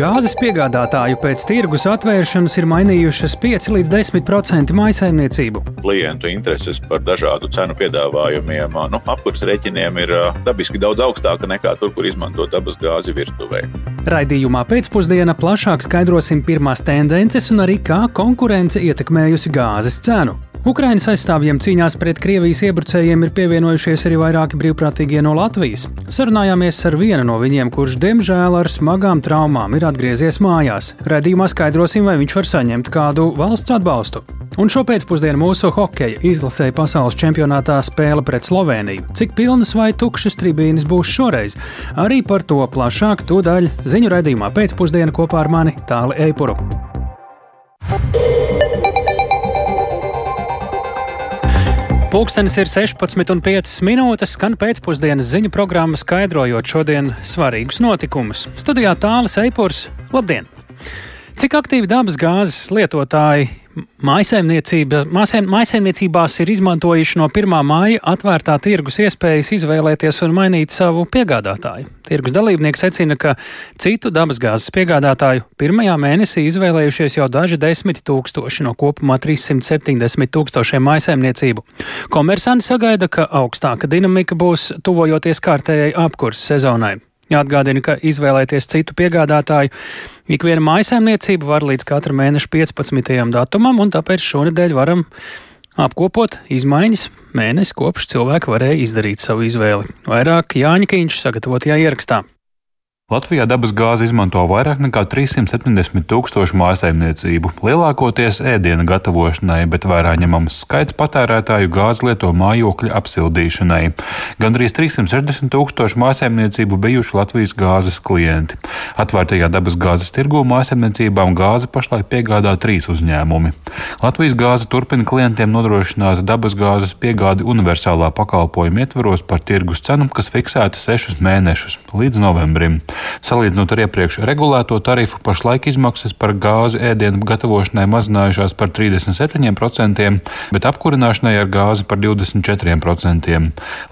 Gāzes piegādātāju pēc tirgus atvēršanas ir mainījušas 5 līdz 10% maisaimniecību. Klientu intereses par dažādu cenu piedāvājumiem, nu, apkurss rēķiniem ir dabiski daudz augstāka nekā tur, kur izmanto dabas gāzi virtuvē. Raidījumā pēcpusdienā plašāk skaidrosim pirmās tendences un arī kā konkurence ietekmējusi gāzes cenu. Ukraiņas aizstāvjiem cīņās pret Krievijas iebrucējiem ir pievienojušies arī vairāki brīvprātīgie no Latvijas. Sarunājāmies ar vienu no viņiem, kurš diemžēl ar smagām traumām ir atgriezies mājās. Redījumā skaidrosim, vai viņš var saņemt kādu valsts atbalstu. Un šopēcpusdienā mūsu hokeja izlasēja pasaules čempionātā spēle pret Sloveniju. Cik pilnas vai tukšas tribīnes būs šoreiz? Arī par to plašāk tūdaļ ziņu raidījumā pēcpusdienā kopā ar mani Tāli Eipuru. Pūkstens ir 16,5 minūtes, skan pēcpusdienas ziņu programma, skaidrojot šodienas svarīgus notikumus. Studijā tālāk Eipurs, labdien! Cik aktīvi dabas gāzes lietotāji Maisaimniecībās ir izmantojuši no 1. māja atvērtā tirgus iespējas izvēlēties un mainīt savu piegādātāju. Tirgus dalībnieki secina, ka citu dabasgāzes piegādātāju pirmajā mēnesī izvēlējušies jau daži desmit tūkstoši no kopumā 370 tūkstošiem maisaimniecību. Komersanti sagaida, ka augstāka dinamika būs tuvojoties kārtējai apkurses sezonai. Jāatgādina, ka izvēlēties citu piegādātāju ikviena mājsaimniecība var līdz katra mēneša 15. datumam, un tāpēc šonadēļ varam apkopot izmaiņas mēnesi kopš cilvēki varēja izdarīt savu izvēli. Vairāk Jāņa Kīņš sagatavotajā ierakstā. Latvijā dabas gāzi izmanto vairāk nekā 370 tūkstoši mājasemniecību, lielākoties ēdiena gatavošanai, bet vērā ņemams skaits patērētāju gāzi lieto mājokļa apsildīšanai. Gandrīz 360 tūkstoši mājasemniecību bijuši Latvijas gāzes klienti. Atvērtajā dabas gāzes tirgū mājasemniecībām gāzi pašlaik piegādā trīs uzņēmumi. Latvijas gāze turpina klientiem nodrošināt dabas gāzes piegādi universālā pakalpojuma ietvaros par tirgus cenu, kas fiksēta sešus mēnešus līdz novembrim. Salīdzinot ar iepriekš regulēto tarifu, pašlaik izmaksas par gāzi ēdienu gatavošanai mazinājušās par 37%, bet apkurināšanai ar gāzi par 24%.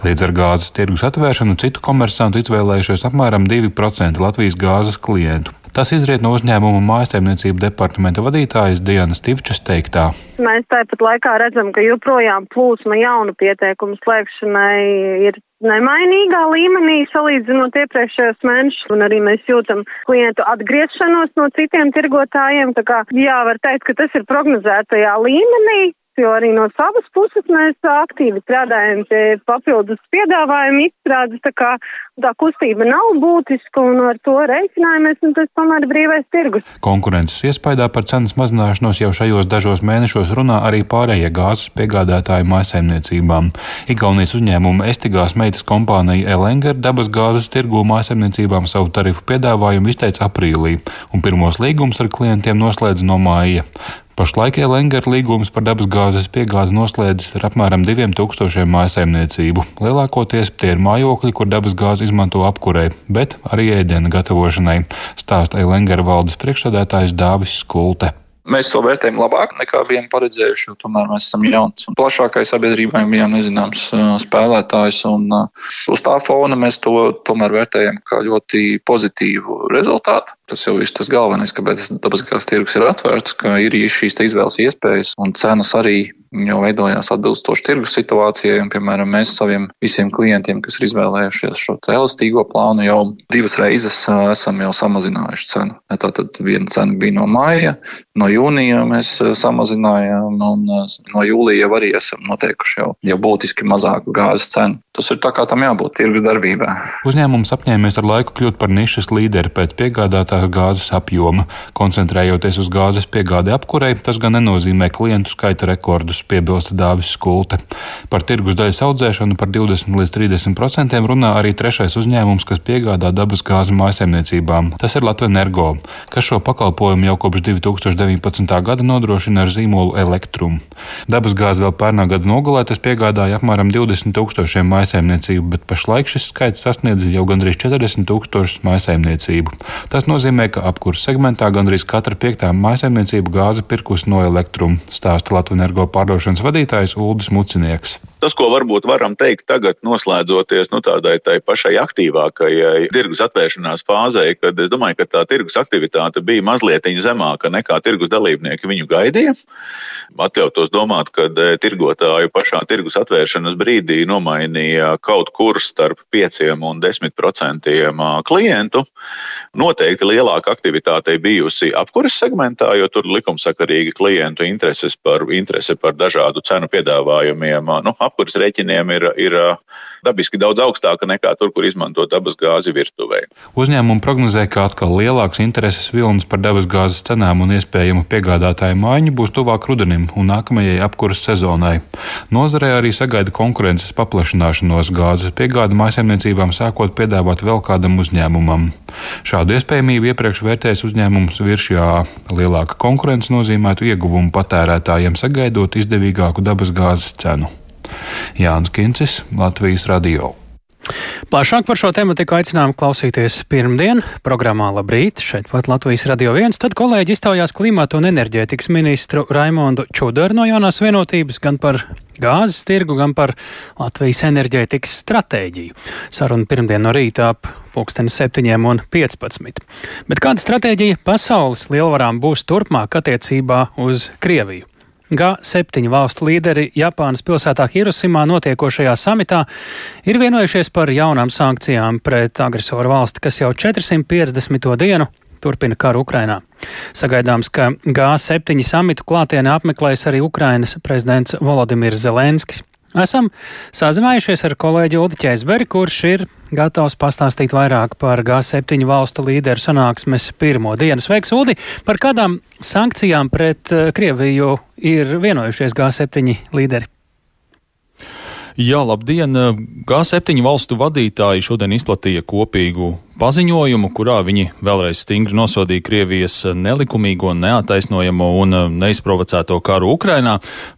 Līdz ar gāzes tirgus atvēršanu citu komersantu izvēlējušies apmēram 2% Latvijas gāzes klientu. Tas izriet no uzņēmuma mājsaimniecību departamenta vadītājas Dienas Tivčas teiktā. Mēs tāpat laikā redzam, ka joprojām plūsma jaunu pieteikumu slēgšanai ir nemainīgā līmenī salīdzinot iepriekšējos mēnešus, un arī mēs jūtam klientu atgriešanos no citiem tirgotājiem. Tā kā jā, var teikt, ka tas ir prognozētajā līmenī, jo arī no savas puses mēs aktīvi strādājam pie papildus piedāvājuma izstrādes, tā kā tā kustība nav būtiska un ar to reiķinājamies, un tas tomēr brīvais tirgus. Konkurences iespējā par cenas mazināšanos jau šajos dažos mēnešos runā arī pārējie gāzes piegādātāji mājasemniecībām. Igaunijas uzņēmuma Estigās meitas kompānija Elenger dabas gāzes tirgu mājasemniecībām savu tarifu piedāvājumu izteica aprīlī, un pirmos līgumus ar klientiem noslēdz no māja. Pašlaik Elengera līgums par dabasgāzes piegādi noslēdzis ar apmēram 2000 mājasemniecību. Lielākoties tie ir mājokļi, kur dabasgāzi izmanto apkurei, bet arī ēdienu gatavošanai, stāsta Elengera valdes priekšsēdētājs Dāvis Skulte. Mēs to vērtējam labāk nekā bijām paredzējuši, jo tomēr mēs esam jauns un plašākai sabiedrībai bijām nezināms spēlētājs. Un, uz tā fona mēs to tomēr vērtējam kā ļoti pozitīvu rezultātu. Tas jau ir tas galvenais, kāpēc dabiskās tirgus ir atvērts, ka ir šīs izvēles iespējas un cenas arī jau veidojās atbilstoši tirgus situācijai. Un, piemēram, mēs saviem visiem klientiem, kas ir izvēlējušies šo elastīgo plānu, jau divas reizes esam jau samazinājuši cenu. Tātad viena cena bija no māja, no jūnija mēs samazinājām, un no jūlija jau arī esam noteikuši jau, jau būtiski mazāku gāzes cenu. Tas ir tā kā tam jābūt tirgus darbībā. Uzņēmums apņēmies ar laiku kļūt par nišas līderi pēc piegādātāja gāzes apjoma. Koncentrējoties uz gāzes piegādi apkurei, tas gan nenozīmē klientu skaita rekordus, piebilsta Dāvis Skulte. Par tirgus daļas audzēšanu par 20 līdz 30 procentiem runā arī trešais uzņēmums, kas piegādā dabas gāzi mājsaimniecībām. Tas ir Latvijas Energo, kas šo pakalpojumu jau kopš 2019. 2019. gada nodrošina ar zīmolu Elektrum. Dabasgāzi vēl pērnā gada nogalē tas piegādāja apmēram 20 tūkstošiem maisaimniecību, bet pašlaik šis skaits sasniedz jau gandrīz 40 tūkstošus maisaimniecību. Tas nozīmē, ka apkurss segmentā gandrīz katra piektā maisaimniecība gāzi pirkus no Elektrum, stāsta Latvijas energo pārdošanas vadītājs Uldis Mucinieks. Tas, ko varbūt varam teikt tagad, noslēdzoties nu, tādai pašai aktīvākajai tirgus atvēršanās fāzei, kad es domāju, ka tā tirgus aktivitāte bija mazliet zemāka nekā tirgus dalībnieki viņu gaidīja. Atļautos domāt, ka e, tirgotāju pašā tirgus atvēršanas brīdī nomainīja kaut kur starp 5 un 10 procentiem klientu. Noteikti lielāka aktivitāte bijusi apkuras segmentā, jo tur likumsakarīgi klientu intereses par, interese par dažādu cenu piedāvājumiem. Nu, apkuras rēķiniem ir, ir dabiski daudz augstāka nekā tur, kur izmanto dabasgāzi virtuvē. Uzņēmumi prognozē, ka atkal lielāks intereses vilnis par dabasgāzes cenām un iespējamu piegādātāju maiņu būs tuvāk rudenim un nākamajai apkuras sezonai. Nozarē arī sagaida konkurences paplašināšanos gāzes piegāda maisaimniecībām sākot piedāvāt vēl kādam uzņēmumam. Šādu iespējamību iepriekš vērtējis uzņēmums virsjā lielāka konkurence nozīmētu ieguvumu patērētājiem sagaidot izdevīgāku dabasgāzes cenu. Jānis Kincis, Latvijas Radio. Plašāk par šo tēmu tika aicinām klausīties pirmdien programmā Labrīt, šeit pat Latvijas Radio 1, tad kolēģi iztaujās klimatu un enerģētikas ministru Raimondu Čudaru no jaunās vienotības gan par gāzes tirgu, gan par Latvijas enerģētikas stratēģiju. Saruna pirmdien no rīta ap pulksteni 7 un 15. Bet kāda stratēģija pasaules lielvarām būs turpmāk attiecībā uz Krieviju? G7 valstu līderi Japānas pilsētā Hirosimā notiekošajā samitā ir vienojušies par jaunām sankcijām pret agresoru valsti, kas jau 450. dienu turpina karu Ukrainā. Sagaidāms, ka G7 samitu klātienē apmeklēs arī Ukrainas prezidents Volodimirs Zelenskis. Esam sazinājušies ar kolēģi Ulu Čēzberi, kurš ir gatavs pastāstīt vairāk par G7 valstu līderu sanāksmes pirmo dienu. Sveiks, Udi! Par kādām sankcijām pret eh, Krieviju ir vienojušies G7 līderi? Jā, labdien! G7 valstu vadītāji šodien izplatīja kopīgu paziņojumu, kurā viņi vēlreiz stingri nosodīja Krievijas nelikumīgo, neataisnojamo un eh, neizprovocēto karu Ukrainā,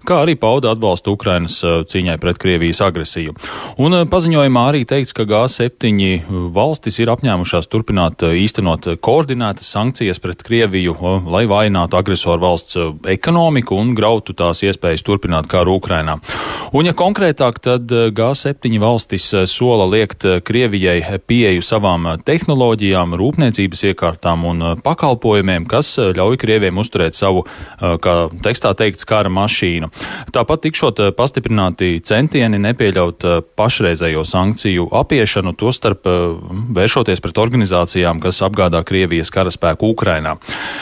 kā arī pauda atbalstu Ukrainas eh, cīņai pret Krievijas agresiju. Un eh, paziņojumā arī teikts, ka G7 valstis ir apņēmušās turpināt īstenot koordinētas sankcijas pret Krieviju, lai vājinātu agresoru valsts ekonomiku un grautu tās iespējas turpināt karu Ukrainā. Un, ja konkrētāk, tad G7 valstis sola liekt Krievijai pieeju savām tehnoloģijām, rūpniecības iekārtām un uh, pakalpojumiem, kas uh, ļauj Krieviem uzturēt savu, uh, kā tekstā teikts, kara mašīnu. Tāpat tikšot pastiprināti centieni nepieļaut pašreizējo sankciju apiešanu, tostarp vēršoties pret organizācijām, kas apgādā Krievijas karaspēku Ukrainā.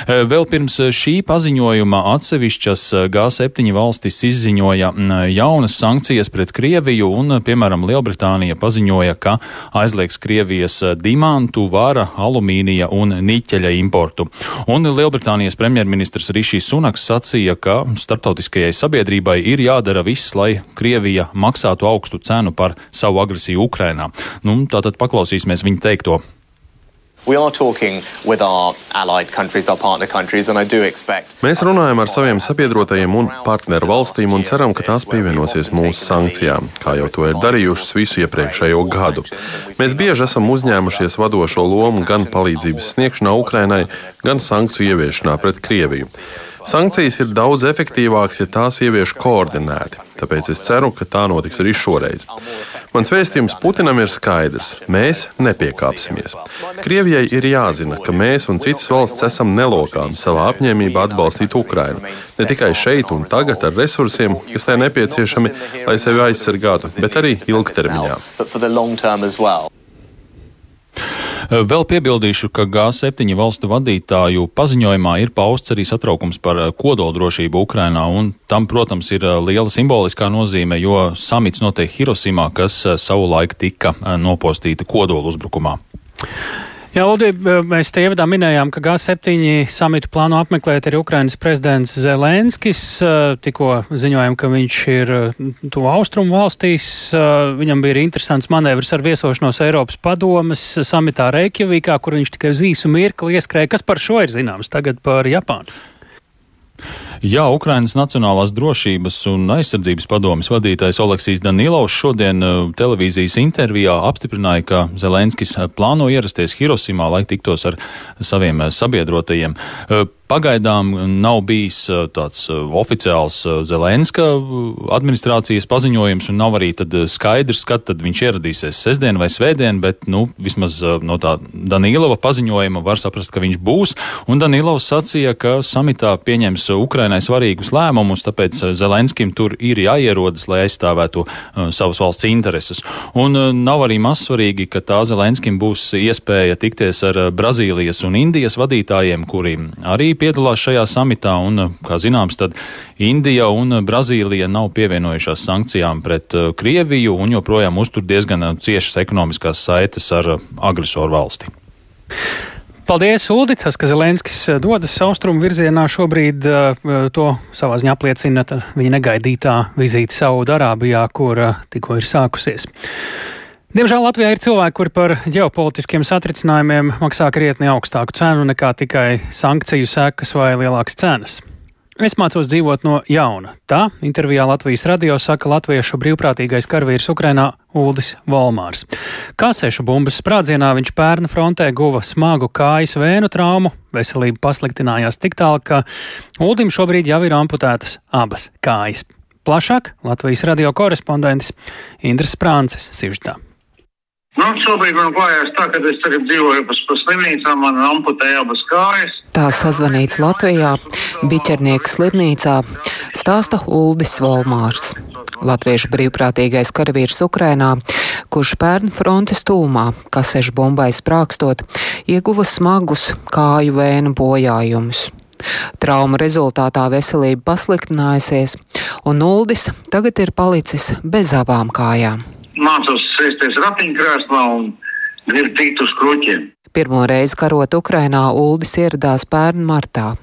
Vēl pirms šī paziņojuma atsevišķas G7 valstis izziņoja jaunas sankcijas pret Krieviju un, piemēram, Lielbritānija paziņoja, ka aizliegs Krievijas dimā diamantu, vara, alumīnija un niķeļa importu. Un Lielbritānijas premjerministrs Rišijs Sunaks sacīja, ka starptautiskajai sabiedrībai ir jādara viss, lai Krievija maksātu augstu cenu par savu agresiju Ukrainā. Nu, tātad paklausīsimies viņa teikto. Mēs runājam ar saviem sabiedrotajiem un partneru valstīm un ceram, ka tās pievienosies mūsu sankcijām, kā jau to ir darījušas visu iepriekšējo gadu. Mēs bieži esam uzņēmušies vadošo lomu gan palīdzības sniegšanā Ukrainai, gan sankciju ieviešanā pret Krieviju. Sankcijas ir daudz efektīvākas, ja tās ievieš koordinēti, tāpēc es ceru, ka tā notiks arī šoreiz. Mans vēstījums Putinam ir skaidrs - mēs nepiekāpsimies. Krievijai ir jāzina, ka mēs un citas valsts esam nelokāmi savā apņēmībā atbalstīt Ukrainu. Ne tikai šeit un tagad ar resursiem, kas tai nepieciešami, lai sevi aizsargātu, bet arī ilgtermiņā. Eh, vēl piebildīšu, ka G7 valstu vadītāju paziņojumā ir pausts arī satraukums par eh, kodoldrošību Ukrainā, un tam, protams, ir eh, liela simboliskā nozīme, jo samits notiek Hirosimā, kas savulaik tika nopostīta kodolu uzbrukumā. Jā, Udi, mēs te ievadā minējām, ka G7 samitu plāno apmeklēt arī Ukrainas prezidents Zelenskis. Tikko ziņojām, ka viņš ir to austrumu valstīs. Viņam bija interesants manevrs ar viesošanos Eiropas padomas samitā Reikjavīkā, kur viņš tikai uz īsu mirkli ieskrēja. Kas par šo ir zināms tagad par Japānu? Jā, Ukrainas Nacionālās drošības un aizsardzības padomjas vadītājs Oleksijas Danilovs šodien uh, televīzijas intervijā apstiprināja, ka Zelenskis uh, plāno ierasties Hirosimā, lai tiktos ar saviem uh, sabiedrotajiem. Pagaidām nav bijis tāds oficiāls Zelenska administrācijas paziņojums, un nav arī skaidrs, kad tad viņš ieradīsies sestdien vai svētdien, bet nu, vismaz no tā Danīlova paziņojuma var saprast, ka viņš būs. Un Danīlovs sacīja, ka samitā pieņems Ukrainai svarīgus lēmumus, tāpēc Zelenskim tur ir jāierodas, lai aizstāvētu savas valsts intereses. Un nav arī mazsvarīgi, ka tā Zelenskim būs iespēja tikties ar Brazīlijas un Indijas vadītājiem, kuri arī piedalās šajā samitā. Un, kā zināms, tad Indija un Brazīlija nav pievienojušās sankcijām pret Krieviju un joprojām uztur diezgan ciešas ekonomiskās saites ar agresoru valsti. Paldies, Ulu! Tas, ka Zelenskis dodas austrumu virzienā, šobrīd to savā ziņā apliecina viņa negaidītā vizīte Saudārābijā, kur tikko ir sākusies. Diemžēl Latvijā ir cilvēki, kuri par ģeopolitiskiem satricinājumiem maksā krietni augstāku cenu nekā tikai sankciju sekas vai lielākas cenas. Es mācos dzīvot no jauna. Tā intervijā Latvijas radio saka latviešu brīvprātīgais karavīrs Ukrainā Uldis Volmārs. Kāsēšu bumbas sprādzienā viņš pērna frontē guva smagu kājas vēnu traumu, veselība pasliktinājās tik tālu, ka Uldim šobrīd jau ir amputētas abas kājas. Plašāk Latvijas radio korespondents Indras Prānces sižetā. Nu, šobrīd man klājās tā, ka es tagad dzīvoju pa, pa slimnīcām, man amputēja abas kājas. Tā sazvanīts Latvijā, Biķernieks slimnīcā, stāsta Uldis Volmārs. Latviešu brīvprātīgais karavīrs Ukrainā, kurš pērn frontes tūmā, kasešu bumbai sprākstot, ieguva smagus kāju vēnu bojājumus. Trauma rezultātā veselība pasliktinājusies, un Uldis tagad ir palicis bez abām kājām mācos sēsties ratiņkrēslā un tikt uz kruķiem. Pirmo reizi karot Ukrainā Uldis ieradās pērn martā.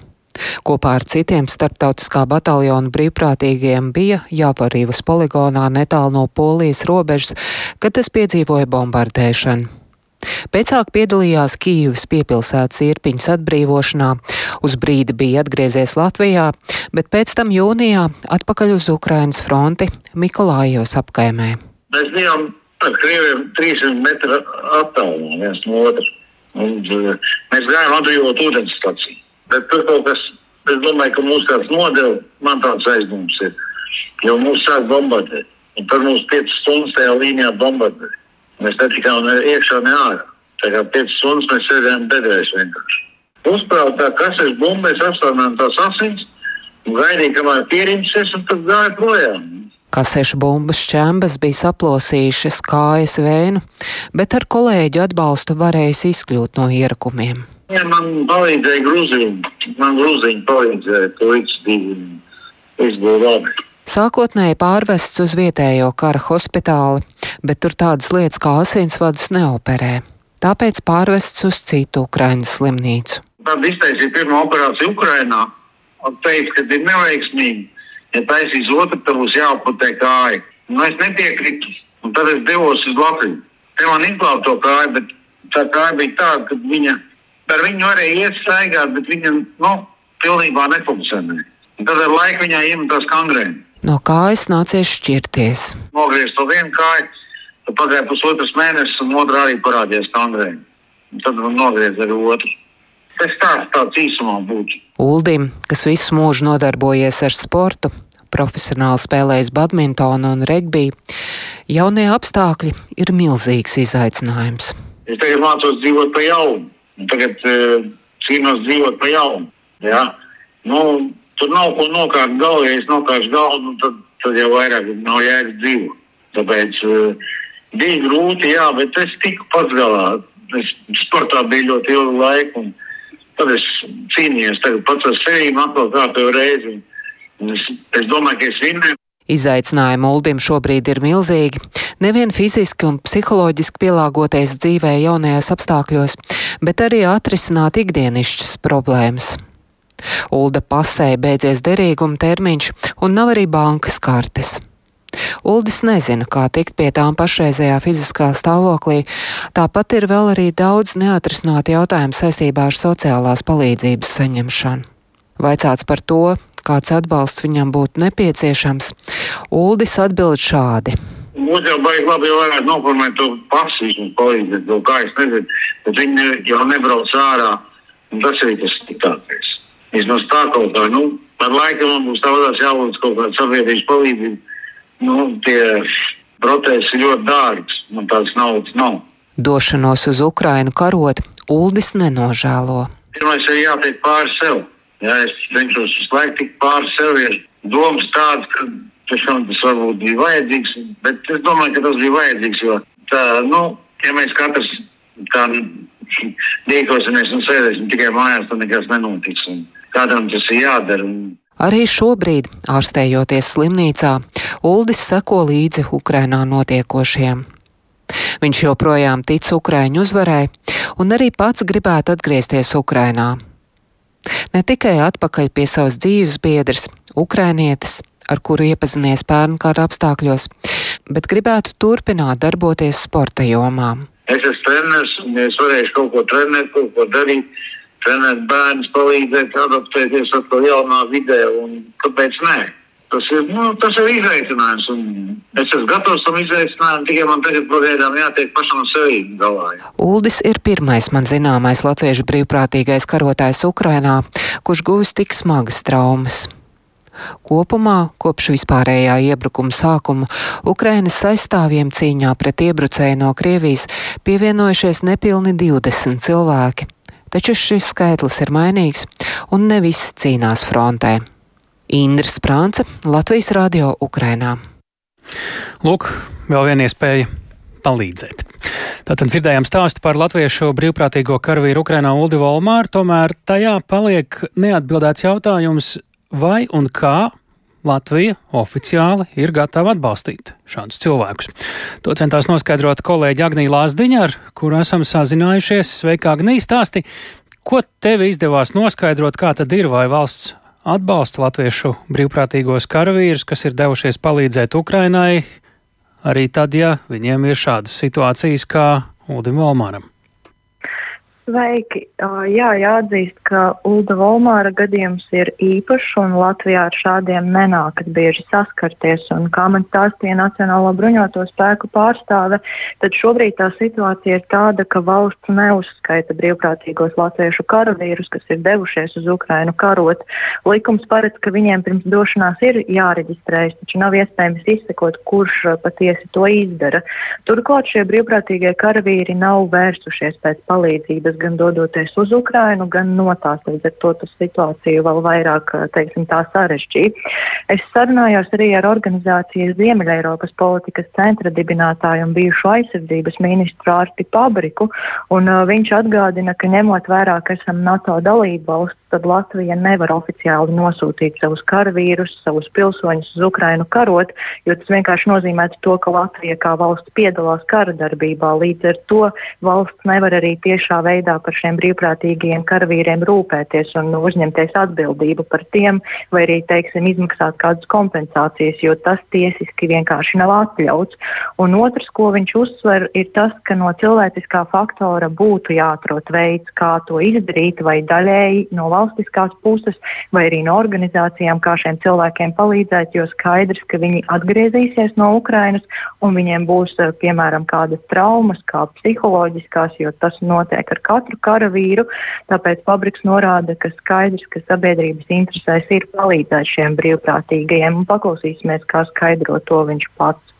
Kopā ar citiem starptautiskā bataljona brīvprātīgiem bija jāparīvas poligonā netālu no Polijas robežas, kad tas piedzīvoja bombardēšanu. Pēcāk piedalījās Kīivas piepilsētas īrpiņas atbrīvošanā, uz brīdi bija atgriezies Latvijā, bet pēc tam jūnijā atpakaļ uz Ukrainas fronti Mikolājos apkaimē. Mēs bijām ar krieviem 300 metru attālumā viens no otra. Un, uh, mēs gājām atbrīvot ūdens staciju. Bet tur kaut kas, es domāju, ka mūs kāds nodeva, man tāds aizdoms ir. Jo mūs sāk bombardēt. Un tur mums 5 stundas tajā līnijā bombardē. Mēs netikām ne iekšā, ne ārā. Tā kā 5 stundas mēs sēdējām bedrēs vienkārši. Uzprātā, kas ir bumba, mēs apstādinājām tās asins gaidīja, kamēr pierimsies, un tad gāja projām. Kasešu bumbas šķembas bija saplosījušas kājas vēnu, bet ar kolēģu atbalstu varējis izkļūt no ierakumiem. Ja man palīdzēja grūziņi, man grūziņi palīdzēja, to izdarīt labi. Sākotnēji pārvests uz vietējo kara hospitāli, bet tur tādas lietas kā asinsvadus neoperē. Tāpēc pārvests uz citu Ukraiņas slimnīcu. Tad iztaisīja pirmo operāciju Ukrainā un teica, ka ir neveiksmīgi ja taisīs otru, tad būs jāaputē kāja. Nu, es nepiekrītu, un tad es devos uz Latviju. Te man izglāba to kāju, bet tā kāja bija tāda, ka viņa ar viņu varēja iet staigāt, bet viņa nu, pilnībā nefunkcionēja. Un tad ar laiku viņai iemetās kangrēni. No kājas nācies šķirties. Nogriezt to vienu kāju, tad pagāja pusotras mēnesis, un otrā arī parādījās kangrēni. Un tad man nogriez arī otru. Tas tāds, tāds īsumā būtu. Uldim, kas visu mūžu nodarbojies ar sportu, profesionāli spēlējis badmintonu un regbiju, jaunie apstākļi ir milzīgs izaicinājums. Es tagad mācos dzīvot pa jaunu, tagad uh, cīnos dzīvot pa jaunu. Ja? Nu, tur nav ko nokārt galvu, ja es nokāršu galvu, nu, tad, tad jau vairāk nav jēgas dzīvot. Tāpēc uh, bija grūti, jā, bet es tiku pats galā. Es sportā biju ļoti ilgu laiku, un tad es cīnījos pats ar sevi, atkal kārtējo reizi. Es, es domāju, ka es vinnēju. Izaicinājumi Uldim šobrīd ir milzīgi. Nevien fiziski un psiholoģiski pielāgoties dzīvē jaunajos apstākļos, bet arī atrisināt ikdienišķas problēmas. Ulda pasē beidzies derīguma termiņš un nav arī bankas kartes. Uldis nezina, kā tikt pie tām pašreizējā fiziskā stāvoklī, tāpat ir vēl arī daudz neatrisināti jautājumi saistībā ar sociālās palīdzības saņemšanu. Vaicāts par to, kāds atbalsts viņam būtu nepieciešams, Uldis atbild šādi. Mums jau baigi labi, ja varētu noformēt to pasīšu un palīdzēt, to kā es nezinu, bet viņi jau nebrauc ārā, un tas arī tas tāpēc. Vismaz tā kaut kā. Nu, par laikam man būs tādās jālūdz kaut kāda sabiedrības palīdzība. Nu, tie protesti ir ļoti dārgi. Man tādas naudas nav. Došanos uz Ukrainu karot Uldis nenožēlo. Pirmais ir jātiek pāri sev. Jā, es cenšos visu laiku tikt pāri sev. Ir domas tādas, ka tiešām tas varbūt bija vajadzīgs, bet es domāju, ka tas bija vajadzīgs. Jo tā, nu, ja mēs katrs tā rīkosimies un sēdēsim tikai mājās, tad nekas nenotiks. Un kādam tas ir jādara. Arī šobrīd, ārstējoties slimnīcā, Uldis seko līdzi Ukrainā notiekošiem. Viņš joprojām tic Ukraiņu uzvarai un arī pats gribētu atgriezties Ukrainā. Ne tikai atpakaļ pie savas dzīves biedras, ukrainietes, ar kuru iepazinies pērnu kara apstākļos, bet gribētu turpināt darboties sporta jomā. Es esmu treneris, un es varēšu kaut ko trenēt, kaut ko darīt trenēt bērnus, palīdzēt, adaptēties atkal jaunā vidē. Kāpēc nē? Tas ir, nu, tas ir izaicinājums. Es esmu gatavs tam izaicinājumam, tikai man tagad pagaidām jātiek pašam sevi galā. Uldis ir pirmais man zināmais latviešu brīvprātīgais karotājs Ukrainā, kurš guvis tik smagas traumas. Kopumā, kopš vispārējā iebrukuma sākuma, Ukrainas aizstāvjiem cīņā pret iebrucēju no Krievijas pievienojušies nepilni 20 cilvēki taču šis skaitlis ir mainīgs, un ne visi cīnās frontē. Indra Sprānce, Latvijas radio Ukrainā. Lūk, vēl viena iespēja palīdzēt. Tātad dzirdējām stāstu par latviešu brīvprātīgo karavīru Ukrainā Uldi Volmāru, tomēr tajā paliek neatbildēts jautājums, vai un kā Latvija oficiāli ir gatava atbalstīt šādus cilvēkus. To centās noskaidrot kolēģi Agnija Lāsdiņa, ar kuru esam sazinājušies. Sveika, Agnija, stāsti, ko tev izdevās noskaidrot, kā tad ir, vai valsts atbalsta latviešu brīvprātīgos karavīrus, kas ir devušies palīdzēt Ukrainai, arī tad, ja viņiem ir šādas situācijas kā Udim Valmāram. Sveiki! Jā, jāatzīst, ka Ulda Volmāra gadījums ir īpašs un Latvijā ar šādiem nenākat bieži saskarties. Un, kā man stāstīja Nacionālo bruņoto spēku pārstāve, tad šobrīd tā situācija ir tāda, ka valsts neuzskaita brīvprātīgos latviešu karavīrus, kas ir devušies uz Ukrainu karot. Likums paredz, ka viņiem pirms došanās ir jāreģistrējas, taču nav iespējams izsekot, kurš patiesi to izdara. Turklāt šie brīvprātīgie karavīri nav vērsušies pēc palīdzības palīdzības, gan dodoties uz Ukrajinu, gan no tās. Līdz ar to tas situāciju vēl vairāk teiksim, sarežģīja. Es sarunājos arī ar organizācijas Ziemeļeiropas politikas centra dibinātāju un bijušo aizsardzības ministru Ārti Pabriku. Un, uh, viņš atgādina, ka ņemot vērā, ka esam NATO dalība valsts, tad Latvija nevar oficiāli nosūtīt savus karavīrus, savus pilsoņus uz Ukrajinu karot, jo tas vienkārši nozīmētu to, ka Latvija kā valsts piedalās kara darbībā. Līdz ar to valsts nevar arī tiešā veidā par šiem brīvprātīgajiem karavīriem rūpēties un uzņemties atbildību par tiem, vai arī teiksim, izmaksāt kādas kompensācijas, jo tas tiesiski vienkārši nav atļauts. Un otrs, ko viņš uzsver, ir tas, ka no cilvēciskā faktora būtu jāatrod veids, kā to izdarīt, vai daļēji no valsts valstiskās puses, vai arī no organizācijām, kā šiem cilvēkiem palīdzēt, jo skaidrs, ka viņi atgriezīsies no Ukrainas un viņiem būs eh, piemēram kādas traumas, kā psiholoģiskās, jo tas notiek ar katru karavīru. Tāpēc Fabriks norāda, ka skaidrs, ka sabiedrības interesēs ir palīdzēt šiem brīvprātīgajiem un paklausīsimies, kā skaidro to viņš pats.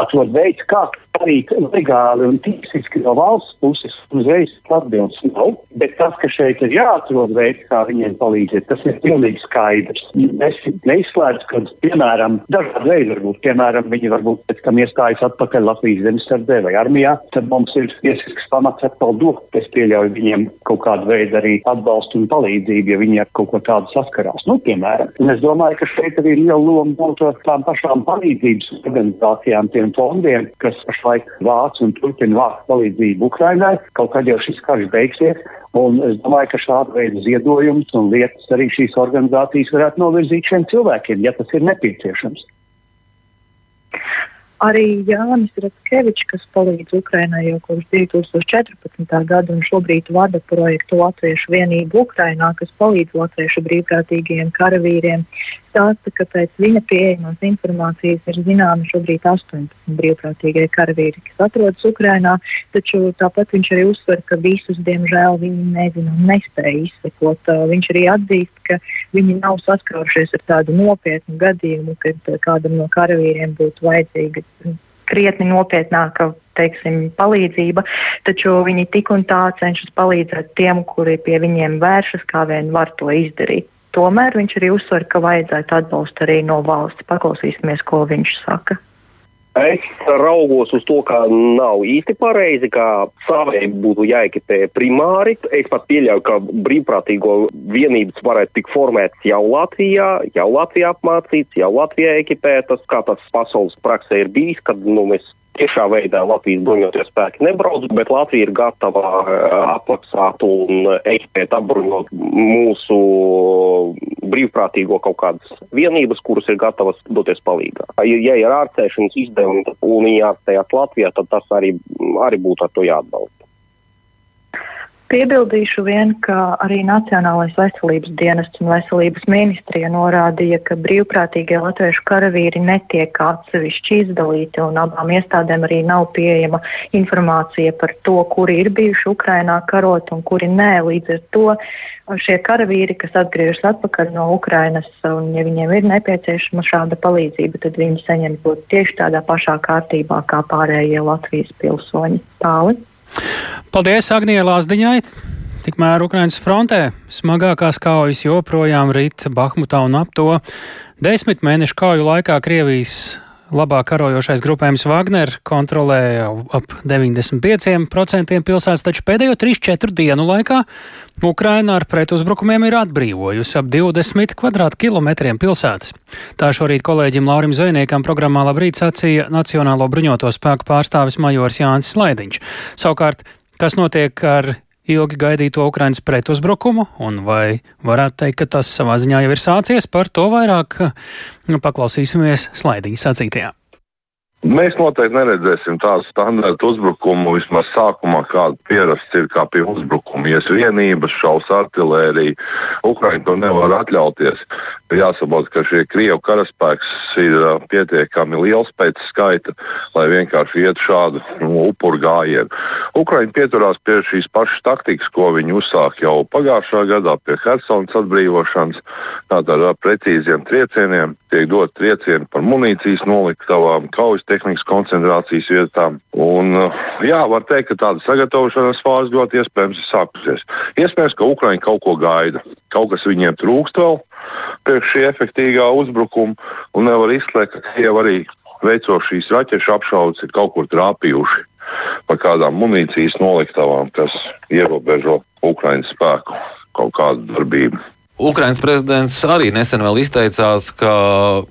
Atrod veids, kā arī legāli un tiesiski no valsts puses uzreiz atbildes nav. Bet tas, ka šeit ir jāatrod veids, kā viņiem palīdzēt, tas ir pilnīgi skaidrs. Es neizslēdzu, ka, piemēram, dažādi veidi varbūt, piemēram, viņi varbūt pēc tam iestājas atpakaļ Latvijas zemesardē vai armijā, tad mums ir tiesisks pamats atkal dot. Es pieļauju viņiem kaut kādu veidu arī atbalstu un palīdzību, ja viņi ar kaut ko tādu saskarās. Nu, piemēram, un es domāju, ka šeit arī liela loma būtu tām pašām palīdzības organizācijām, tiem fondiem, kas pašlaik vāc un turpina vākt palīdzību Ukrainai. Kaut kad jau šis karš beigsies, un es domāju, ka šāda veida ziedojumus un lietas arī šīs organizācijas varētu novirzīt šiem cilvēkiem, ja tas ir nepieciešams. Arī Jānis Ratskevičs, kas palīdz Ukrainai jau kopš 2014. gada un šobrīd vada projektu Latviešu vienību Ukrainā, kas palīdz latviešu brīvprātīgajiem karavīriem stāsta, ka pēc viņa pieejamās informācijas ir zināmi šobrīd 18 brīvprātīgie karavīri, kas atrodas Ukrajinā. Taču tāpat viņš arī uzsver, ka visus, diemžēl, viņi nezina un nespēja izsekot. Viņš arī atzīst, ka viņi nav saskārušies ar tādu nopietnu gadījumu, kad kādam no karavīriem būtu vajadzīga krietni nopietnāka teiksim, palīdzība, taču viņi tik un tā cenšas palīdzēt tiem, kuri pie viņiem vēršas, kā vien var to izdarīt. Tomēr viņš arī uzsver, ka vajadzētu atbalstu arī no valsts. Paklausīsimies, ko viņš saka. Es raugos uz to, ka nav īsti pareizi, ka savai būtu jāekipē primāri. Es pat pieļauju, ka brīvprātīgo vienības varētu tikt formētas jau Latvijā, jau Latvijā apmācīts, jau Latvijā ekipētas, kā tas pasaules praksē ir bijis, kad nu, mēs tiešā veidā Latvijas bruņoties spēki nebrauc, bet Latvija ir gatava eh, apmaksāt un ekipēt apbruņot mūsu brīvprātīgo kaut kādas vienības, kuras ir gatavas doties palīgā. Ja ir ārstēšanas izdevumi un viņi ārstējās Latvijā, tad tas arī, arī būtu ar to jāatbalsta. Piebildīšu vien, ka arī Nacionālais veselības dienests un veselības ministrija norādīja, ka brīvprātīgie latviešu karavīri netiek atsevišķi izdalīti, un abām iestādēm arī nav pieejama informācija par to, kuri ir bijuši Ukrainā karot un kuri nē. Līdz ar to šie karavīri, kas atgriežas atpakaļ no Ukrainas, un ja viņiem ir nepieciešama šāda palīdzība, tad viņi saņem to tieši tādā pašā kārtībā kā pārējie Latvijas pilsoņi. Tāli. Paldies Agnijai Lāsdiņai! Tikmēr Ukraiņas frontē smagākās kaujas joprojām rit Bahmutā un ap to. Desmit mēnešu kauju laikā Krievijas labāk karojošais grupējums Wagner kontrolē ap 95% pilsētas, taču pēdējo 3-4 dienu laikā Ukraina ar pretuzbrukumiem ir atbrīvojusi ap 20 kvadrātkilometriem pilsētas. Tā šorīt kolēģim Laurim Zvejniekam programmā Labrīt sacīja Nacionālo bruņoto spēku pārstāvis majors Jānis Slaidiņš. Savukārt Kas notiek ar ilgi gaidīto Ukrainas pretuzbrukumu, un vai varētu teikt, ka tas savā ziņā jau ir sācies, par to vairāk nu, paklausīsimies slaidiņa sacītajā. Mēs noteikti neredzēsim tādu standarta uzbrukumu, vismaz sākumā, kāda pierasts ir kā pie uzbrukuma. Ja vienības šaus artilērija, Ukraiņi to nevar atļauties. Jāsaprot, ka šie Krievu karaspēks ir pietiekami liels pēc skaita, lai vienkārši iet šādu nu, upuru gājienu. Ukraiņi pieturās pie šīs pašas taktikas, ko viņi uzsāka jau pagājušā gadā pie Helsinas atbrīvošanas, tātad ar precīziem triecieniem tiek dot triecieni par munīcijas noliktavām, kaujas tehnikas koncentrācijas vietām. Un, jā, var teikt, ka tāda sagatavošanās fāze ļoti iespējams ir sākusies. Iespējams, ka Ukraiņi kaut ko gaida. Kaut kas viņiem trūkst vēl priekš šī efektīvā uzbrukuma, un nevar izslēgt, ka Krievi arī veicot šīs raķešu apšaudes ir kaut kur trāpījuši pa kādām munīcijas noliktavām, kas ierobežo Ukraiņas spēku kaut kādu darbību. Ukraiņas prezidents arī nesen vēl izteicās, ka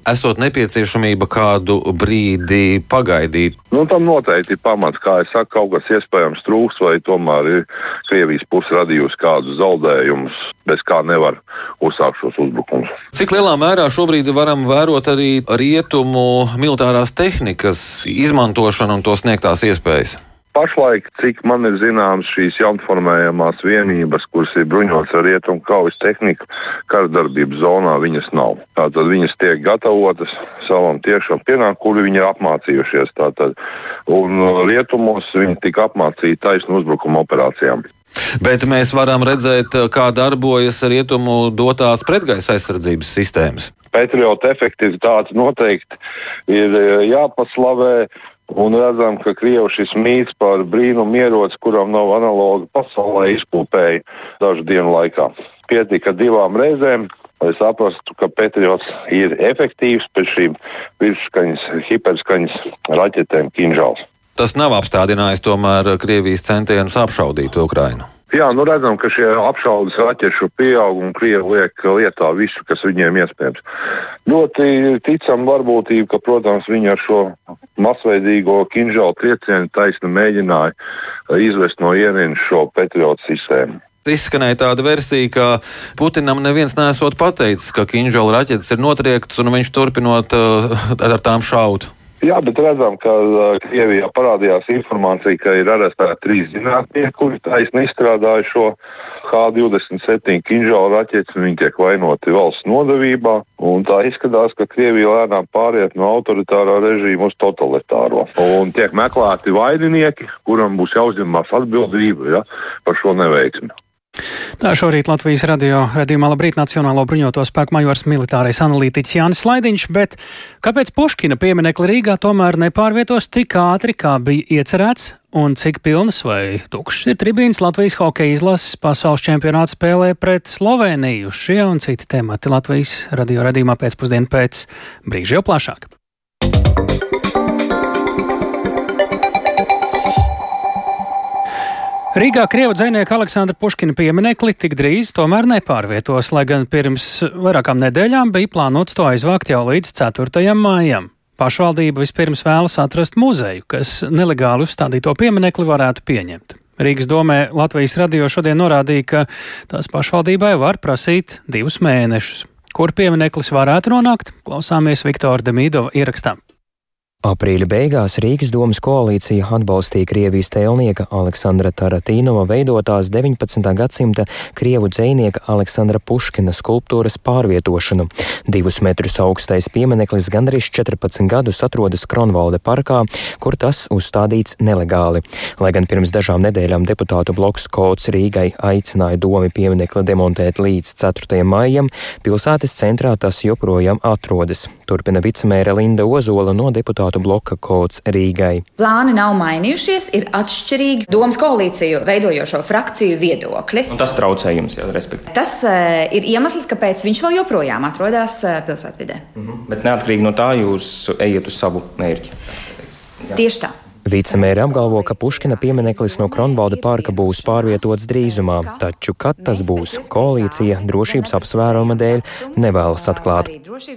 esot nepieciešamība kādu brīdi pagaidīt. Nu, tam noteikti ir pamats, kā es saku, kaut kas iespējams trūks, vai tomēr ir Krievijas puse radījusi kādus zaudējumus, bez kā nevar uzsākt šos uzbrukumus. Cik lielā mērā šobrīd varam vērot arī rietumu militārās tehnikas izmantošanu un to sniegtās iespējas? Pašlaik, cik man ir zināms, šīs jaunformējamās vienības, kuras ir bruņotas ar rietumu kaujas tehniku, karadarbības zonā viņas nav. Tātad viņas tiek gatavotas savam tiešām pienākumam, kuri viņi ir apmācījušies. Tātad, un uh, rietumos viņi tika apmācīti taisnu uzbrukuma operācijām. Bet mēs varam redzēt, uh, kā darbojas rietumu dotās pretgaisa aizsardzības sistēmas. Patriota efektivitāte noteikti ir uh, jāpaslavē. Un redzam, ka Krievija šis mīts par brīnumu ieroci, kuram nav analoga pasaulē, izpūpēja dažu dienu laikā. Pietika divām reizēm, lai saprastu, ka Patriots ir efektīvs pēc šīm virsskaņas, hiperskaņas raķetēm Kinžāls. Tas nav apstādinājis tomēr Krievijas centienus apšaudīt Ukrainu. Jā, nu redzam, ka šie apšaudes raķešu pieaug un Krievi liek lietā visu, kas viņiem iespējams. Ļoti ticam varbūtību, ka, protams, viņi ar šo masveidīgo kinžālu triecienu taisni mēģināja izvest no ienienes šo patriotu sistēmu. Izskanēja tāda versija, ka Putinam neviens nesot pateicis, ka kinžāla raķetes ir notriektas un viņš turpinot uh, ar tām šaut. Jā, bet redzam, ka Krievijā parādījās informācija, ka ir arestēti trīs zinātnieki, kuri taisni izstrādāja šo H-27 kinžālu raķetes. Viņi tiek vainoti valsts nodevībā. Tā izskatās, ka Krievija lēnām pāriet no autoritārā režīma uz totalitāro. Un tiek meklēti vaininieki, kuram būs jāuzņemās atbildība ja, par šo neveiksmi. Tā šorīt Latvijas radio redzījumā Labrīt Nacionālo bruņoto spēku majors militārais analītiķis Jānis Laidiņš, bet kāpēc Puškina pieminekli Rīgā tomēr nepārvietos tik ātri, kā bija iecerēts, un cik pilnas vai tukšas ir tribīnas Latvijas hokeja izlases pasaules čempionāta spēlē pret Sloveniju? Šie un citi temati Latvijas radio redzījumā pēcpusdienu pēc brīža jau plašāk. Rīgā Krievu dzinieka Aleksandra Puškina pieminekli tik drīz tomēr nepārvietos, lai gan pirms vairākām nedēļām bija plānots to aizvākt jau līdz 4. maijam. Pašvaldība vispirms vēlas atrast muzeju, kas nelegāli uzstādīto pieminekli varētu pieņemt. Rīgas domē Latvijas radio šodien norādīja, ka tās pašvaldībai var prasīt divus mēnešus. Kur piemineklis varētu nonākt, klausāmies Viktora Demīdova ierakstā. Aprīļa beigās Rīgas domas koalīcija atbalstīja Krievijas tēlnieka Aleksandra Taratīnova veidotās 19. gadsimta krievu dzēnieka Aleksandra Puškina skulptūras pārvietošanu. Divus metrus augstais piemineklis gandrīz 14 gadus atrodas Kronvalde parkā, kur tas uzstādīts nelegāli. Lai gan pirms dažām nedēļām deputātu bloks Kots Rīgai aicināja domi pieminekli demontēt līdz 4. maijam, pilsētas centrā tas joprojām atrodas. Turpina vicemēra Linda Ozola no deputātu deputātu bloka kods Rīgai. Plāni nav mainījušies, ir atšķirīgi domas koalīciju veidojošo frakciju viedokļi. Un tas traucē jums jau, respektīvi. Tas uh, ir iemesls, kāpēc viņš vēl joprojām atrodas uh, pilsētvidē. Mm -hmm. Bet neatkarīgi no tā jūs ejat uz savu mērķi. Jā. Tieši tā. Vicemēra apgalvo, ka Puškina piemineklis no Kronvalda parka būs pārvietots drīzumā, taču kad tas būs, koalīcija drošības apsvēruma dēļ nevēlas atklāt.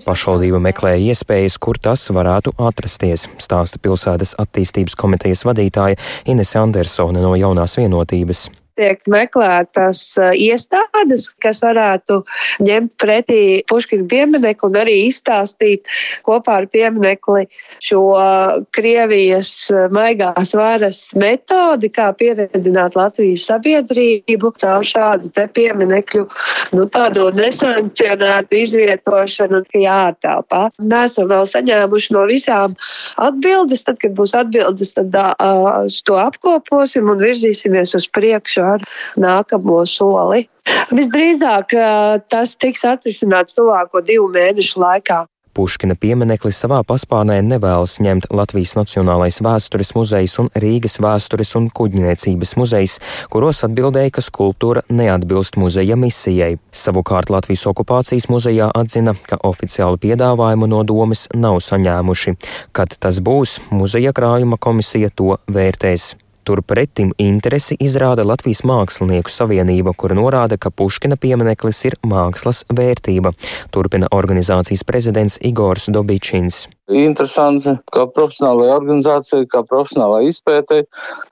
Pašvaldība meklē iespējas, kur tas varētu atrasties, stāsta pilsētas attīstības komitejas vadītāja Inese Andersone no jaunās vienotības tiek meklētas iestādes, kas varētu ņemt pretī Puškina pieminiektu un arī izstāstīt kopā ar pieminekli šo Krievijas maigās varas metodi, kā pievedināt Latvijas sabiedrību caur šādu te pieminekļu, nu tādu nesankcionētu izvietošanu jātelpā. Nesam vēl saņēmuši no visām atbildes, tad, kad būs atbildes, tad uh, to apkoposim un virzīsimies uz priekšu ar nākamo soli. Visdrīzāk tas tiks atrisināts tuvāko divu mēnešu laikā. Puškina piemineklis savā paspārnē nevēlas ņemt Latvijas Nacionālais vēstures muzejs un Rīgas vēstures un kuģniecības muzejs, kuros atbildēja, ka skulptūra neatbilst muzeja misijai. Savukārt Latvijas okupācijas muzejā atzina, ka oficiālu piedāvājumu no domas nav saņēmuši. Kad tas būs, muzeja krājuma komisija to vērtēs. Turpretim interesi izrāda Latvijas Mākslinieku savienība, kura norāda, ka Puškina piemineklis ir mākslas vērtība. Turpina organizācijas prezidents Igors Dobičins. Interesanti, kā profesionālajai organizācijai, kā profesionālai izpētei,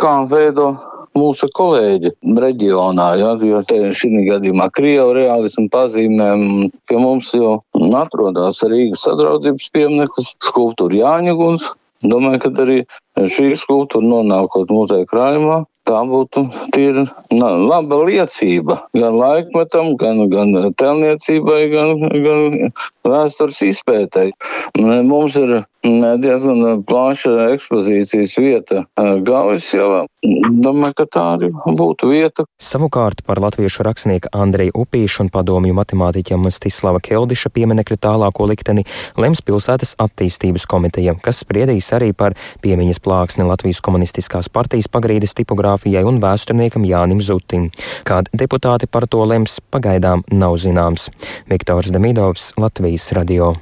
kā veido mūsu kolēģi reģionā. Ja, jo šī gadījumā Krievijas realismu pazīmēm pie mums jau atrodas Rīgas sadraudzības piemineklis, skulptūra Jāņaguns. Domāju, ka arī šī skulptūra nonākot muzeja krājumā, tā būtu tīra laba liecība gan laikmetam, gan, gan telniecībai, gan, gan vēstures izpētēji. Mums ir diezgan plaša ekspozīcijas vieta Gaujas ielā. Domāju, ka tā arī būtu vieta. Savukārt par latviešu rakstnieka Andreja Upīša un padomju matemātiķa Stislava Keldiša pieminekļa tālāko likteni lems pilsētas attīstības komiteja, kas spriedīs arī par piemiņas plāksni Latvijas komunistiskās partijas pagrīdes tipogrāfijai un vēsturniekam Jānim Zutim. Kādi deputāti par to lems, pagaidām nav zināms. Viktors Demidovs, Latvijas radio.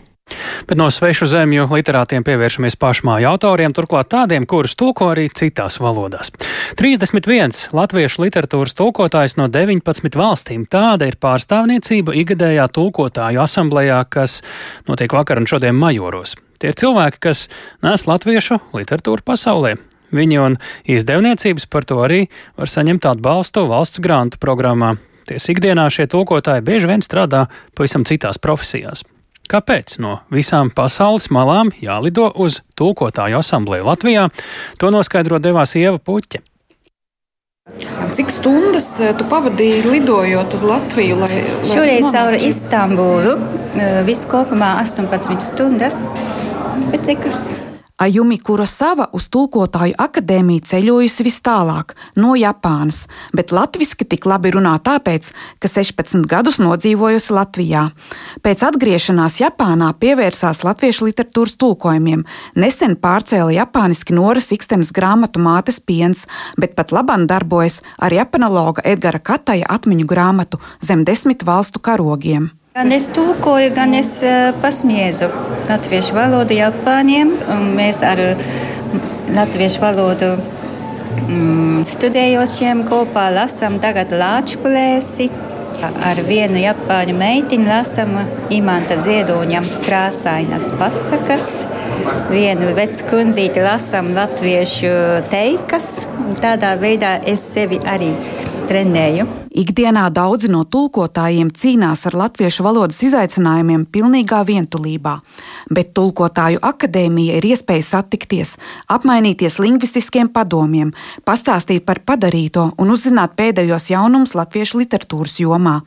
Bet no svešu zemju literātiem pievēršamies pašmāju autoriem, turklāt tādiem, kurus tulko arī citās valodās. 31 latviešu literatūras tulkotājs no 19 valstīm. Tāda ir pārstāvniecība igadējā tulkotāju asamblējā, kas notiek vakar un šodien majoros. Tie ir cilvēki, kas nes latviešu literatūru pasaulē. Viņi un izdevniecības par to arī var saņemt atbalstu valsts grantu programmā. Ties ikdienā šie tulkotāji bieži vien strādā pavisam citās profesijās. Kāpēc no visām pasaules malām jālido uz tulkotāju asamblēju Latvijā? To noskaidro devās Ieva Puķa. Cik stundas eh, tu pavadīji lidojot uz Latviju? Lai, lai Šoreiz caur Istanbulu eh, kopumā 18 stundas. Bet nekas. Ajumi Kurosava uz tulkotāju akadēmiju ceļojusi vis tālāk, no Japānas, bet latviešu tik labi runā tāpēc, ka 16 gadus nodzīvojusi Latvijā. Pēc atgriešanās Japānā pievērsās latviešu literatūras tulkojumiem, nesen pārcēla japāniski Noras Ikstenes grāmatu Mātes piens, bet pat labam darbojas ar japanologa Edgara Kataja atmiņu grāmatu Zem desmit valstu karogiem. Gan es tulkoju, gan es uh, pasniedzu latviešu valodu Japāņiem. Mēs ar latviešu valodu mm, studējošiem kopā lasām tagad lāčplēsi. Ar vienu japāņu meiteni lasām imanta ziedoņa krāsainas pasakas. Vienu vecu kundzīti lasām latviešu teikas. Tādā veidā es sevi arī trenēju. Ikdienā daudzi no tulkotājiem cīnās ar latviešu valodas izaicinājumiem pilnīgā vientulībā, bet Tulkotāju akadēmija ir iespēja satikties, apmainīties lingvistiskiem padomiem, pastāstīt par padarīto un uzzināt pēdējos jaunumus latviešu literatūras jomā.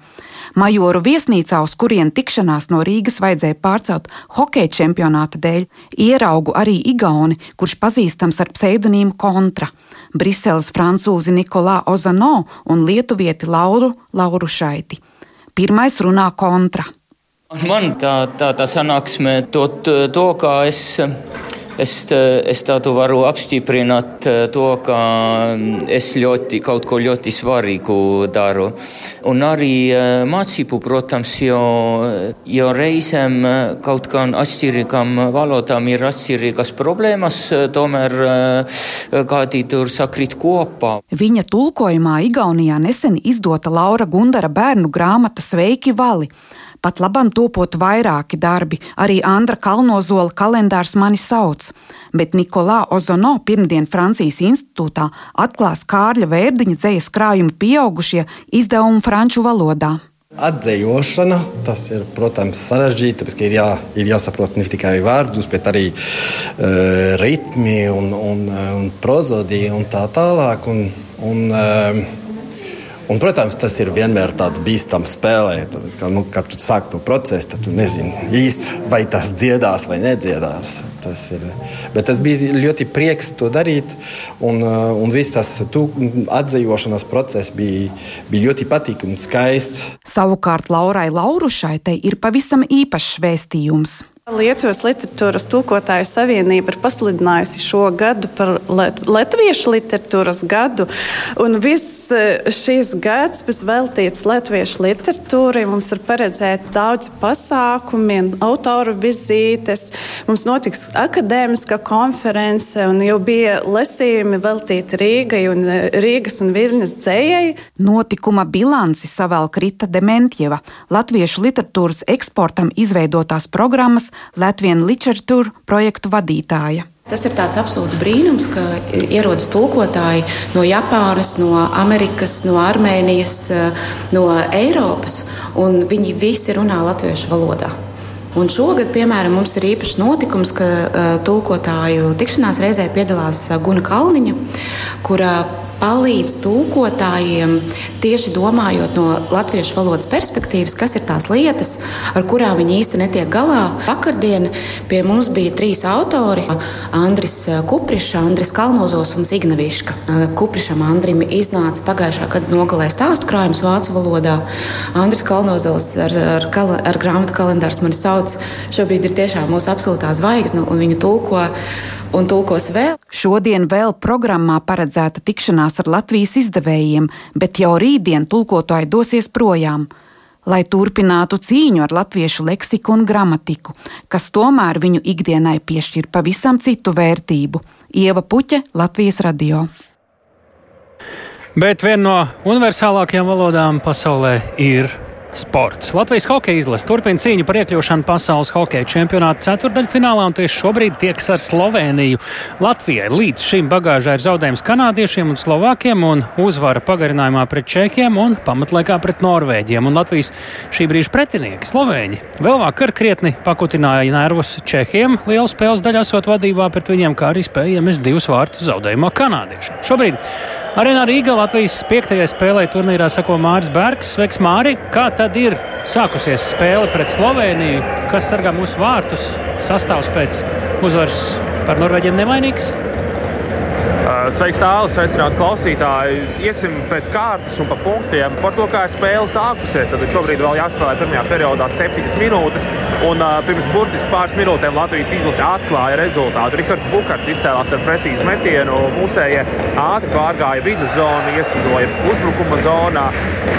Majoru viesnīcā, uz kurien tikšanās no Rīgas vajadzēja pārcelt hokeja čempionāta dēļ, ieraugu arī Igauni, kurš pazīstams ar pseidonīmu Kontra. Briseles francūzi Nikolā Ozano un lietuvieti Lauru Laurušaiti. Pirmais runā kontra. Man tā, tā, tā sanāksme, to, to kā es Es, es tādu varu apstiprināt to, ka es ļoti, kaut ko ļoti svarīgu daru. Un arī mācību, protams, jo, jo reizēm kaut kādām atšķirīgām valodām ir atšķirīgas problēmas, tomēr kādi tur sakrit kopā. Viņa tulkojumā Igaunijā nesen izdota Laura Gundara bērnu grāmata Sveiki Vali. Pat labam topot vairāki darbi, arī Andra Kalnozola kalendārs mani sauc, bet Nikolā Ozono pirmdien Francijas institūtā atklās Kārļa Vērdiņa dzējas krājuma pieaugušie izdevumi franču valodā. Atzējošana, tas ir, protams, sarežģīti, tāpēc ir, jā, ir jāsaprot ne tikai vārdus, bet arī uh, ritmi un, un, un prozodija un tā tālāk. Un, un, uh, Un, protams, tas ir vienmēr tāds bīstams spēlē. Tad, ka, nu, kad tu sāki to procesu, tad tu nezini īsti, vai tas dziedās vai nedziedās. Tas ir, bet tas bija ļoti prieks to darīt. Un, uh, un viss tas atzīšanās process bija, bija ļoti patīkams un skaists. Savukārt Laurai Laurušai te ir pavisam īpašs vēstījums. Lietuvas literatūras tūkotāju savienība ir pasludinājusi šo gadu par latviešu literatūras gadu. Viss e, šīs gads būs veltīts latviešu literatūrai. Mums ir paredzēti daudzi pasākumi, autoru vizītes. Mums notiks akadēmiska konference un jau bija lasījumi veltīti Rīgai un e, Rīgas un Virnes dzējai. Notikuma bilanci savēl Rita Dementjeva, latviešu literatūras eksportam izveidotās programmas Latvijas literatūra projektu vadītāja. Tas ir tāds absolūts brīnums, ka ierodas tulkotāji no Japānas, no Amerikas, no Armēnijas, no Eiropas, un viņi visi runā latviešu valodā. Un šogad, piemēram, mums ir īpašs notikums, ka uh, tulkotāju tikšanās reizē piedalās Guna Kalniņa, kura palīdz tulkotājiem tieši domājot no latviešu valodas perspektīvas, kas ir tās lietas, ar kurām viņi īsti netiek galā. Vakardien pie mums bija trīs autori - Andris Kuprišs, Andris Kalnozos un Signaviška. Kuprišam Andrim iznāca pagājušā gada nogalē stāstu krājums vācu valodā. Andris Kalnozos ar, ar, ar, ar grāmatu kalendārs mani sauc. Šobrīd ir tiešām mūsu absolūtā zvaigzne un viņu tulko un tulkos vēl. Šodien vēl programmā paredzēta tikšanās ar Latvijas izdevējiem, bet jau rītdien tulkotāji dosies projām. Lai turpinātu cīņu ar latviešu leksiku un gramatiku, kas tomēr viņu ikdienai piešķir pavisam citu vērtību. Ieva Puķe, Latvijas radio. Bet viena no universālākajām valodām pasaulē ir sports. Latvijas hokeja izlase turpina cīņu par iekļūšanu pasaules hokeja čempionāta ceturdaļfinālā, un tieši šobrīd tieks ar Sloveniju. Latvijai līdz šim bagāžā ir zaudējums kanādiešiem un slovākiem, un uzvara pagarinājumā pret čekiem un pamatlaikā pret norvēģiem. Un Latvijas šī brīža pretinieki, Slovēņi, vēl vakar krietni pakutināja nervus čehiem, lielu spēles daļu esot vadībā pret viņiem, kā arī spēja iemest divus vārtus zaudējumā kanādiešiem. Šobrīd Arēnā Rīga Latvijas piektajai spēlē turnīrā sako Māris Bergs. Sveiks, Māri! Kā tad ir sākusies spēle pret Sloveniju? Kas sargā mūsu vārtus? Sastāvs pēc uzvaras par Norvēģiem nevainīgs? Sveiks, tālāk, sveicināti klausītāji. Iesim pēc kārtas un pa punktiem par to, kā ir spēle sākusies. Tad šobrīd vēl jāspēlē pirmajā periodā septiņas minūtes. Un uh, pirms burtiski pāris minūtēm Latvijas izlase atklāja rezultātu. Rihards Bukārts izcēlās ar precīzu metienu. Mūsējie ātri pārgāja viduszonu, ieslidoja uzbrukuma zonā.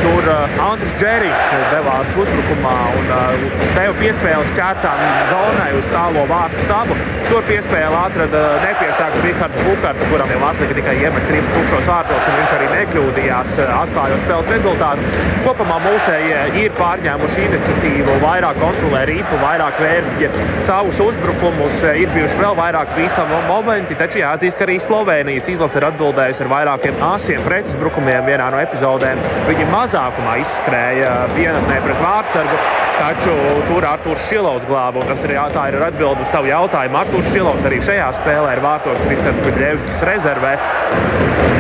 Tur uh, Andris Džeričs devās uzbrukumā un uh, deva piespēli šķērsām zonai uz tālo vārtu stabu. Tur piespēli atrada nepiesāktu Rihards Bukārts, kuram jau atlika tikai iemest trim tukšos vārtos, un viņš arī nekļūdījās, eh, atklājot spēles rezultātu. Kopumā mūsējie ir pārņēmuši iniciatīvu, vairāk kontrolē ripu, vairāk vērtīgi savus uzbrukumus, eh, ir bijuši vēl vairāk bīstami momenti, taču jāatzīst, ka arī Slovenijas izlase ir atbildējusi ar vairākiem asiem pretuzbrukumiem vienā no epizodēm. Viņi mazākumā izskrēja vienatnē pret vārdsargu, taču tur Artūrs Šilovs glāba, un tas ir, tā ir atbilde uz tavu jautājumu. Artūrs Šilovs arī šajā spēlē ir vārtos Kristēns Kuļļevskis rezervē.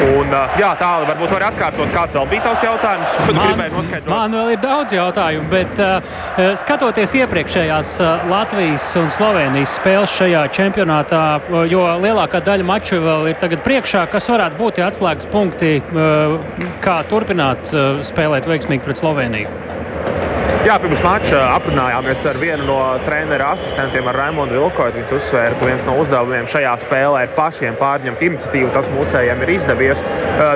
Un, jā, tālāk varbūt var atkārtot, kāds vēl bija tavs jautājums. Man, man vēl ir daudz jautājumu, bet uh, skatoties iepriekšējās Latvijas un Slovenijas spēles šajā čempionātā, jo lielākā daļa maču vēl ir tagad priekšā, kas varētu būt tie atslēgas punkti, uh, kā turpināt uh, spēlēt veiksmīgi pret Sloveniju. Jā, pirms mača aprunājāmies ar vienu no treneru asistentiem, ar Raimondu Vilkotu. Viņš uzsvēra, ka viens no uzdevumiem šajā spēlē ir pašiem pārņemt iniciatīvu. Tas mūsējiem ir izdevies.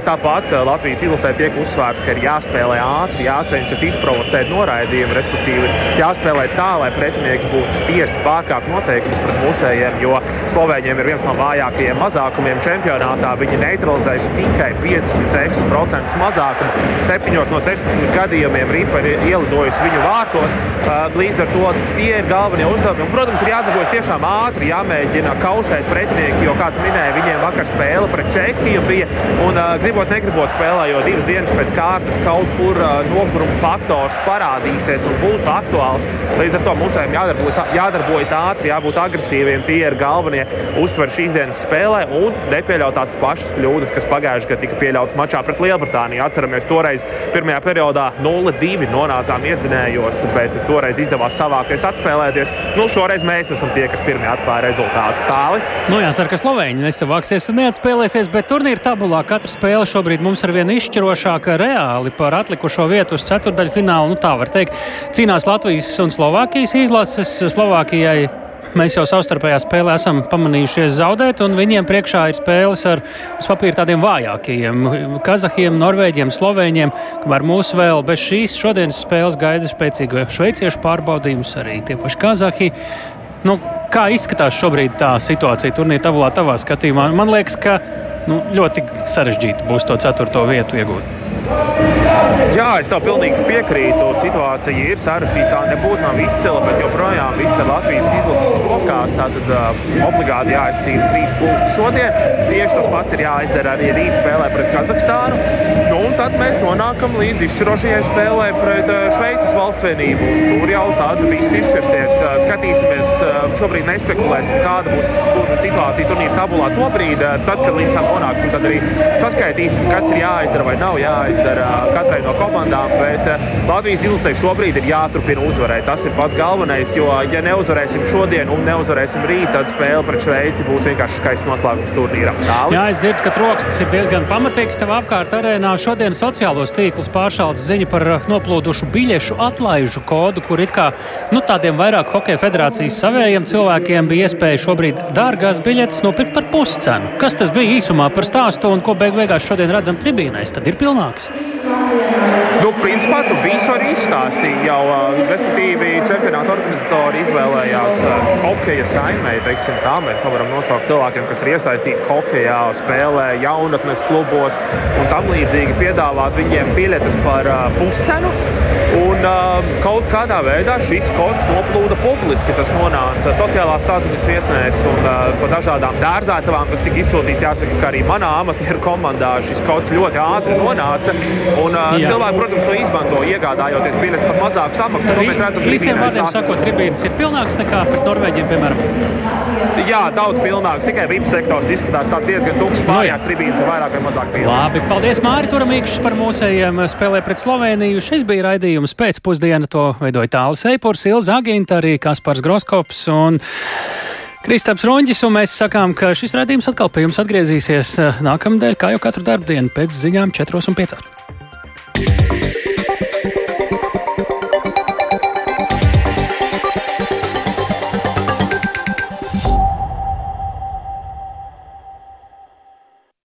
Tāpat Latvijas izlasē tiek uzsvērts, ka ir jāspēlē ātri, jācenšas izprovocēt noraidījumu, respektīvi jāspēlē tā, lai pretinieki būtu spiesti pārkāpt noteikumus pret mūsējiem, jo Slovēņiem ir viens no vājākajiem mazākumiem čempionātā. Viņi neutralizējuši tikai 56% mazākumu. Septiņos no 16 gadījumiem Ripa ir ielidojusi viņu viņu vārtos. Līdz ar to tie ir galvenie uzdevumi. Un, protams, ir jādarbojas tiešām ātri, jāmēģina kausēt pretinieku, jo, kā tu minēji, viņiem vakar spēle pret Čehiju bija. Un, gribot, negribot spēlē, jo divas dienas pēc kārtas kaut kur noguruma faktors parādīsies un būs aktuāls. Līdz ar to mums jādarbojas, jādarbojas ātri, jābūt agresīviem. Tie ir galvenie uzsveri šīs dienas spēlē un nepieļaut tās pašas kļūdas, kas pagājušajā gadā tika pieļautas mačā pret Lielbritāniju. Atceramies, toreiz pirmajā periodā 0-2 nonācām iedzinējumā pirmajos, bet toreiz izdevās savākties atspēlēties. Nu, šoreiz mēs esam tie, kas pirmie atklāja rezultātu. Tāli. Nu, jācer, ka Slovēņi nesavāksies un neatspēlēsies, bet turnīra tabulā katra spēle šobrīd mums ar vienu izšķirošāku reāli par atlikušo vietu uz ceturdaļu finālu. Nu, tā var teikt, cīnās Latvijas un Slovākijas izlases. Slovākijai Mēs jau savstarpējā spēlē esam pamanījušies zaudēt, un viņiem priekšā ir spēles ar uz papīra tādiem vājākajiem - Kazahiem, Norvēģiem, Slovēņiem. Kamēr mūs vēl bez šīs šodienas spēles gaida spēcīga šveiciešu pārbaudījums, arī tie paši Kazahi. Nu, kā izskatās šobrīd tā situācija turnīra tabulā, tavā skatījumā? Man liekas, ka nu, ļoti sarežģīti būs to ceturto vietu iegūt. Jā, es tev pilnīgi piekrītu. Situācija ir sarežģīta. Nebūtu nav izcila, bet joprojām viss ir Latvijas izlases rokās. Tātad uh, obligāti jāizcīna trīs punktus šodien. Tieši tas pats ir jāizdara arī rīt spēlē pret Kazahstānu. Nu, un tad mēs nonākam līdz izšķirošajai spēlē pret uh, Šveices valstsvienību. Tur jau tad viss izšķirsies. Uh, skatīsimies, uh, šobrīd nespekulēsim, kāda būs situācija turnīra tabulā to brīdi. Uh, tad, kad līdz tam nonāksim, tad arī saskaitīsim, kas ir jāizdara vai nav jāizdara katrai no komandām. Bet eh, Latvijas izlasē šobrīd ir jāturpina uzvarēt. Tas ir pats galvenais, jo, ja neuzvarēsim šodien un neuzvarēsim rīt, tad spēle pret Šveici būs vienkārši skaists noslēgums turnīram. Tāli. Jā, es dzirdu, ka troksnis ir diezgan pamatīgs tev apkārt arēnā. Šodien sociālos tīklus pāršāls ziņa par eh, noplūdušu biļešu atlaižu kodu, kur it kā nu, tādiem vairāk hokeja federācijas savējiem cilvēkiem bija iespēja šobrīd dārgās biļetes nopirkt par puscenu. Kas tas bija īsumā par stāstu un ko beig beigās šodien redzam tribīnēs? Tad ir pilnāks. Nu, principā tu visu arī izstāstīji jau, respektīvi, čempionāta organizatori izvēlējās hokeja saimē, teiksim tā, mēs to varam nosaukt cilvēkiem, kas ir iesaistīti hokejā, spēlē jaunatnes klubos un tam līdzīgi piedāvāt viņiem biļetes par puscenu. Un uh, kaut kādā veidā šis kods noplūda publiski. Tas nonāca sociālās saziņas vietnēs un uh, pa dažādām dārzētavām, kas tika izsūtīts. Jāsaka, ka arī manā amatieru komandā šis kods ļoti ātri nonāca. Un, Jā. cilvēki, protams, to izmanto, iegādājoties biļetes par mazāku samaksu. To mēs redzam, Īsiem vārdiem sakot, tribīnes ir pilnāks nekā pret Norvēģiem, piemēram. Jā, daudz pilnāks. Tikai VIP sektors izskatās diezgan tukšs. Nu Pārējās tribīnes ir vairāk vai mazāk pilnas. Labi, paldies Māri Turamīkšs par mūsējiem spēlē pret Sloveniju. Šis bija raidījums pēcpusdiena. To veidoja Tālis Eipurs, Ilza Aginta, arī Kaspars Groskops un Kristaps Runģis. Un mēs sakām, ka šis raidījums atkal pie jums atgriezīsies eh, nākamnedēļ, kā jau katru dienu pēc ziņām 4 un 5. yeah.